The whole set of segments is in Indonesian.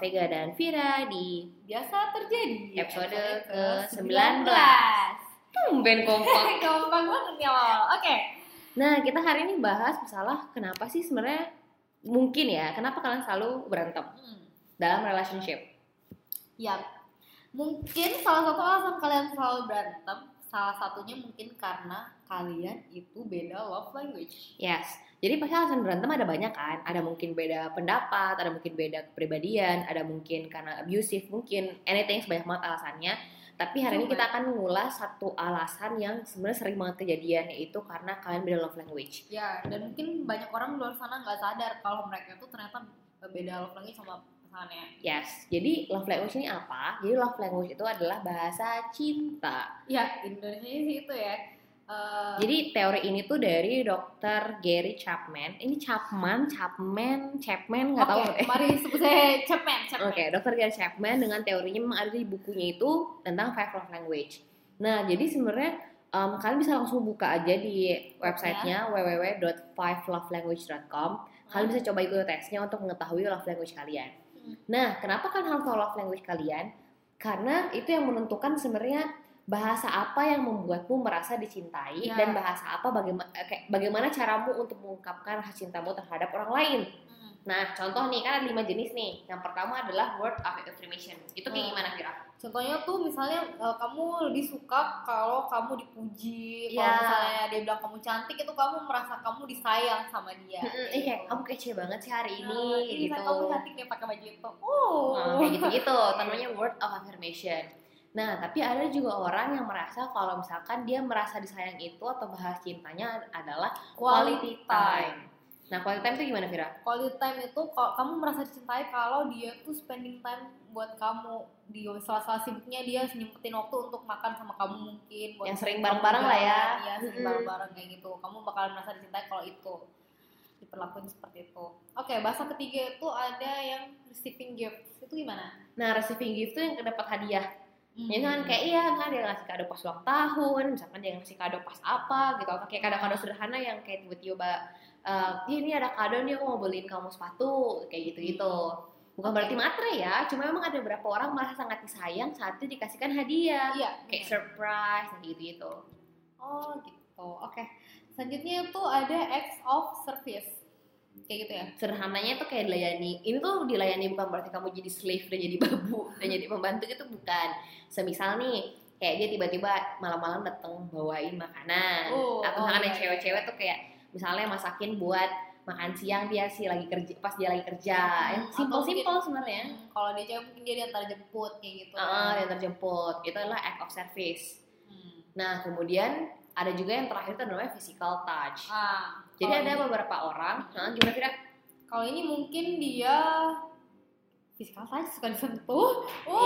Vega dan Vira di Biasa terjadi. Episode ke-19. Tumben kompak. Gampang banget ya, Wal. Oke. Nah, kita hari ini bahas masalah kenapa sih sebenarnya mungkin ya, kenapa kalian selalu berantem Hmm. dalam relationship? Ya, mungkin salah satu alasan kalian selalu berantem, salah satunya mungkin karena kalian itu beda love language. Yes. Jadi pasti alasan berantem ada banyak kan. Ada mungkin beda pendapat, ada mungkin beda kepribadian, ada mungkin karena abusive, mungkin anything sebanyak banget alasannya. Tapi hari ini Cuma- kita akan mengulas satu alasan yang sebenarnya sering banget kejadian yaitu karena kalian beda love language. Ya, dan mungkin banyak orang di luar sana nggak sadar kalau mereka tuh ternyata beda love language sama pasangannya. Yes. Jadi love language ini apa? Jadi love language itu adalah bahasa cinta. Ya, Indonesia sih itu ya. Eh, Jadi teori ini tuh dari Dr. Gary Chapman. Ini Chapman, Chapman, Chapman nggak tahu. Oke, mari sebut saya Chapman, Chapman. Oke, Dr. Gary Chapman dengan teorinya memang ada di bukunya itu tentang five love language. Nah, jadi sebenarnya em, kalian bisa langsung buka aja di websitenya www.fivelovelanguage.com. Kalian bisa coba ikut tesnya untuk mengetahui love language kalian. Nah, kenapa kan harus tahu love language kalian? Karena itu yang menentukan sebenarnya bahasa apa yang membuatmu merasa dicintai Ya. dan bahasa apa bagaimana bagaimana caramu untuk mengungkapkan rasa cintamu terhadap orang lain. Hmm. Nah, contoh nih kan ada lima jenis nih. Yang pertama adalah word of affirmation. Itu kayak Hmm. gimana Vira? Contohnya tuh misalnya eh, kamu lebih suka kalau kamu dipuji, kalau Ya. misalnya dia bilang kamu cantik itu kamu merasa kamu disayang sama dia. Mm-mm, Ih kayak kamu kece banget sih hari ini, Nah, ini gitu. kamu cantik deh pakai baju itu. Oh, Nah, kayak gitu-gitu. Namanya word of affirmation. Nah, tapi ada juga orang yang merasa kalau misalkan dia merasa disayang itu atau bahas cintanya adalah quality time. Nah, quality time itu gimana Vira? Quality time itu kalau kamu merasa dicintai kalau dia tuh spending time buat kamu di sela-sela sibuknya dia nyempetin waktu untuk makan sama kamu mungkin buat Yang sering bareng-bareng lah ya. Iya, sering bareng-bareng kayak gitu. Kamu bakalan merasa dicintai kalau itu diperlakuin seperti itu. Oke, bahasa ketiga itu ada yang receiving gifts. Itu gimana? Nah, receiving gift itu yang dapat hadiah. Hmm. Ya kan kayak iya kan dia ngasih kado pas ulang tahun, misalkan dia ngasih kado pas apa gitu, kayak kado-kado sederhana yang kayak tiba-tiba eh, "Ih, ini ada kado nih aku mau beliin kamu sepatu kayak gitu-gitu. Bukan berarti matre ya, cuma memang ada beberapa orang merasa sangat disayang saat itu dikasihkan hadiah, Iya, kayak benar. surprise kayak gitu-gitu. Oh gitu. Oke. Selanjutnya itu ada acts of service. Kayak gitu ya. Sederhananya itu kayak dilayani. Ini tuh dilayani bukan berarti kamu jadi slave dan jadi babu dan jadi pembantu itu bukan. Semisal nih, kayak dia tiba-tiba malam-malam datang bawain makanan. Oh, Atau oh, misalkan iya, iya. cewek-cewek tuh kayak misalnya masakin buat makan siang dia sih lagi kerja pas dia lagi kerja. Hmm, Yang atau simple-simple mungkin- sebenarnya. Hmm, kalau dia cewek mungkin dia diantar jemput kayak gitu. Ah, dia terjemput. Itu adalah act of service. Hmm. Nah, kemudian ada juga yang terakhir itu namanya physical touch. Ah, Jadi ada ini- beberapa orang, nah, gimana Fira? Kalau ini mungkin dia physical touch suka disentuh. Iya,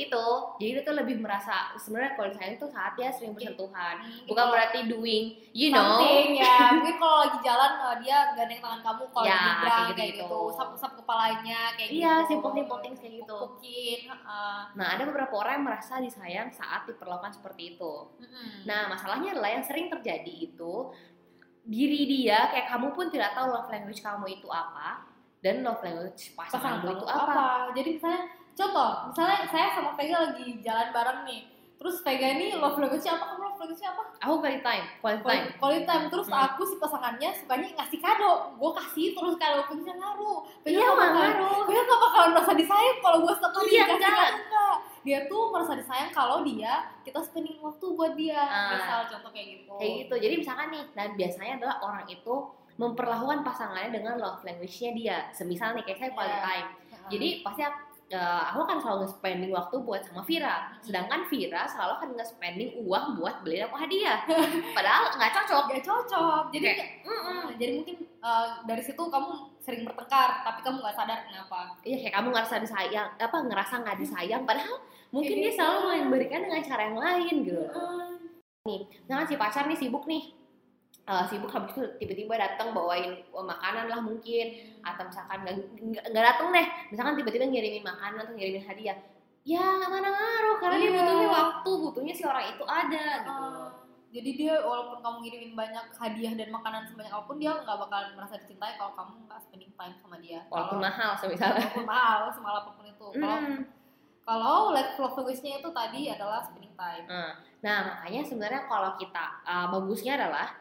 Gitu-gitu. Jadi dia tuh lebih merasa sebenarnya kalau sayang tuh saat dia sering bersentuhan. Hmm, Bukan berarti doing, you know. something, ya. Mungkin kalau lagi jalan eh, dia gandeng tangan kamu kalau Ya, nyebrang kayak kayak, gitu-gitu. gitu, usap-usap kepalanya kayak Iya, gitu. simple-simple things kayak gitu. Pupukin, heeh. Nah, ada beberapa orang yang merasa disayang saat diperlakukan seperti itu. Mm-mm. Nah, masalahnya adalah yang sering terjadi itu diri dia kayak kamu pun tidak tahu love language kamu itu apa dan love language pasangan pasanganmu kamu itu itu apa. Jadi misalnya contoh, misalnya saya sama Vega lagi jalan bareng nih. Terus Vega ini love language-nya apa? Kamu love language-nya apa? Aku quality time, quality time. Quality, time. Terus Hmm. aku si pasangannya sukanya ngasih kado. Gue kasih terus kalau Vega ngaruh. Vega Iya, bakalan- ngaruh. Vega gak bakalan merasa disayang kalau gue setiap kali Iya, dikasih enggak. kado enggak. Dia tuh merasa disayang kalau dia kita spending waktu buat dia. Ah. Misal contoh kayak gitu. Kayak gitu. Jadi misalkan nih, dan biasanya adalah orang itu memperlakukan pasangannya dengan love language-nya dia. Semisal nih kayak saya quality Iya. time. Jadi pasti aku, eh, aku kan selalu nge-spending waktu buat sama Vira. Sedangkan Vira selalu kan nge-spending uang buat beliin aku hadiah. Padahal nggak cocok. gak cocok. Jadi Kayak, kayak- "Mm-mm." Nah, jadi mungkin uh, dari situ kamu sering bertengkar, tapi kamu nggak sadar kenapa. Iya kayak kamu ngerasa disayang, apa ngerasa nggak disayang. Padahal mungkin Kayak dia selalu memberikan dengan cara yang lain gitu. Nah si pacar nih sibuk nih. Eh, sibuk habis itu tiba-tiba datang bawain eh, makanan lah mungkin. Atau misalkan nggak nggak- nggak datang deh. Misalkan tiba-tiba ngirimin makanan atau ngirimin hadiah. Ya mana ngaruh karena dia Iya. butuhnya waktu. butuhnya si orang itu ada gitu Ah, jadi dia walaupun kamu ngirimin banyak hadiah dan makanan sebanyak apa pun dia nggak bakalan merasa dicintai kalau kamu nggak spending time sama dia. Walaupun Kalau- mahal misalnya. walaupun mahal semal apa pun itu. Kalau Hmm. kalau love language-nya itu tadi adalah spending time. Nah, makanya sebenarnya kalau kita uh, bagusnya adalah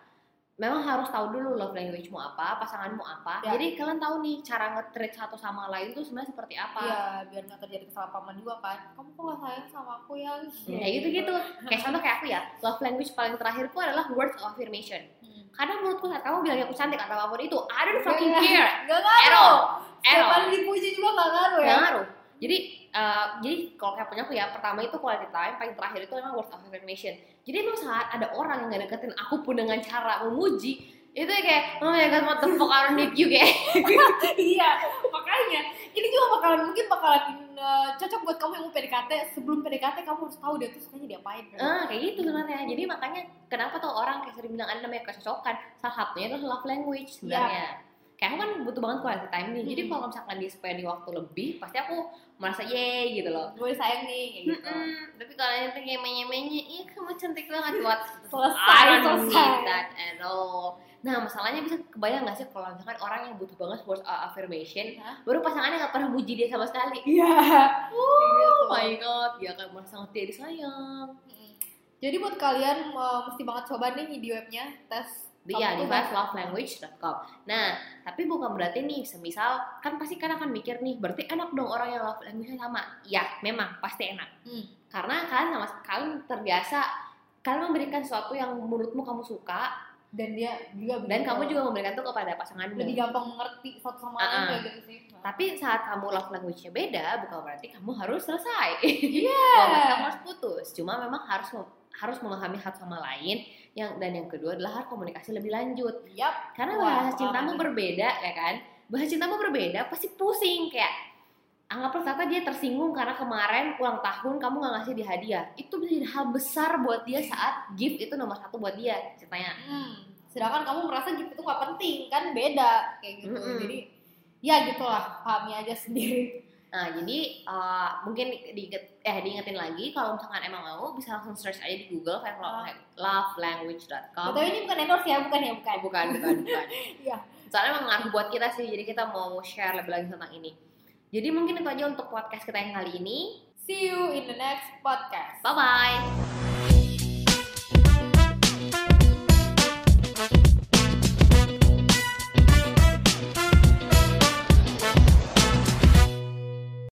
memang harus tahu dulu love language-mu apa, pasanganmu apa. Ya. Jadi kalian tahu nih cara nge-treat satu sama lain tuh sebenarnya seperti apa. Iya, biar nggak terjadi kesalahpahaman juga kan. Kamu kok nggak sayang sama aku ya? Ya gitu-gitu. Kayak contoh kayak aku ya, love language paling terakhirku adalah words of affirmation. Hmm. Karena menurutku saat kamu bilang aku cantik atau apa pun itu, I don't fucking Iya. care. Gak At ngaruh. all. At Setiap all. kali dipuji juga gak ngaruh ya. Nggak ngaruh. Jadi uh, jadi kalau kayak punya aku ya, pertama itu quality time, paling terakhir itu memang words of affirmation. Jadi emang saat ada orang yang gak deketin aku pun dengan cara memuji, itu kayak oh my god what the fuck I don't need you kayak iya, makanya ini juga bakalan mungkin bakalan uh, cocok buat kamu yang mau PDKT. Sebelum PDKT kamu harus tahu dia tuh sukanya diapain. kan? ah kayak gitu sebenarnya jadi makanya kenapa tuh orang kayak sering bilang ada namanya kecocokan salah satunya itu love language sebenarnya kayak aku kan butuh banget quality time nih jadi Hmm. kalau misalkan di spend di waktu lebih pasti aku merasa ye gitu loh Gue sayang nih kayak gitu. Mm-mm. tapi kalau yang kayak menye-menye iya kamu cantik banget buat Selesai, I don't selesai. need that at all nah masalahnya bisa kebayang gak sih kalau misalkan orang yang butuh banget words of affirmation Hah? baru pasangannya gak pernah muji dia sama sekali Iya. oh my god dia akan merasa sangat dia disayang Mm. Jadi buat kalian uh, mesti banget coba nih di webnya tes. Iya, di Kamu tuh lovelanguage.com. Nah, tapi bukan berarti nih, semisal kan pasti kan akan mikir nih, berarti enak dong orang yang love language-nya sama. Ya, memang pasti enak. Hmm. Karena kalian sama kalian terbiasa kalian memberikan sesuatu yang menurutmu kamu suka dan dia juga dan kamu juga memberikan itu kepada pasanganmu. lebih gampang mengerti satu sama lain Ah-ah. kayak gitu sih. Tapi saat kamu love language-nya beda, bukan berarti kamu harus selesai. Iya. Berarti kamu harus putus. Cuma memang harus harus memahami satu sama lain yang dan yang kedua adalah harus komunikasi lebih lanjut. Yap. Karena bahasa cintamu nih. berbeda ya kan? Bahasa cintamu berbeda pasti pusing kayak anggaplah ternyata dia tersinggung karena kemarin ulang tahun kamu nggak ngasih dia hadiah. Itu bisa jadi hal besar buat dia saat gift itu nomor satu buat dia ceritanya. Hmm. Sedangkan kamu merasa gitu itu nggak penting kan beda kayak gitu. Mm-mm. Jadi ya gitulah pahami aja sendiri. Nah jadi eh, mungkin diinget, eh diingetin lagi kalau misalkan emang mau bisa langsung search aja di Google kayak Ah. lovelanguage.com. Betul ini bukan endorse ya, bukan ya, bukan. Oh, bukan, bukan, bukan. Iya. Soalnya emang ngaruh buat kita sih, jadi kita mau share lebih lagi tentang ini. Jadi mungkin itu aja untuk podcast kita yang kali ini. See you in the next podcast. Bye bye.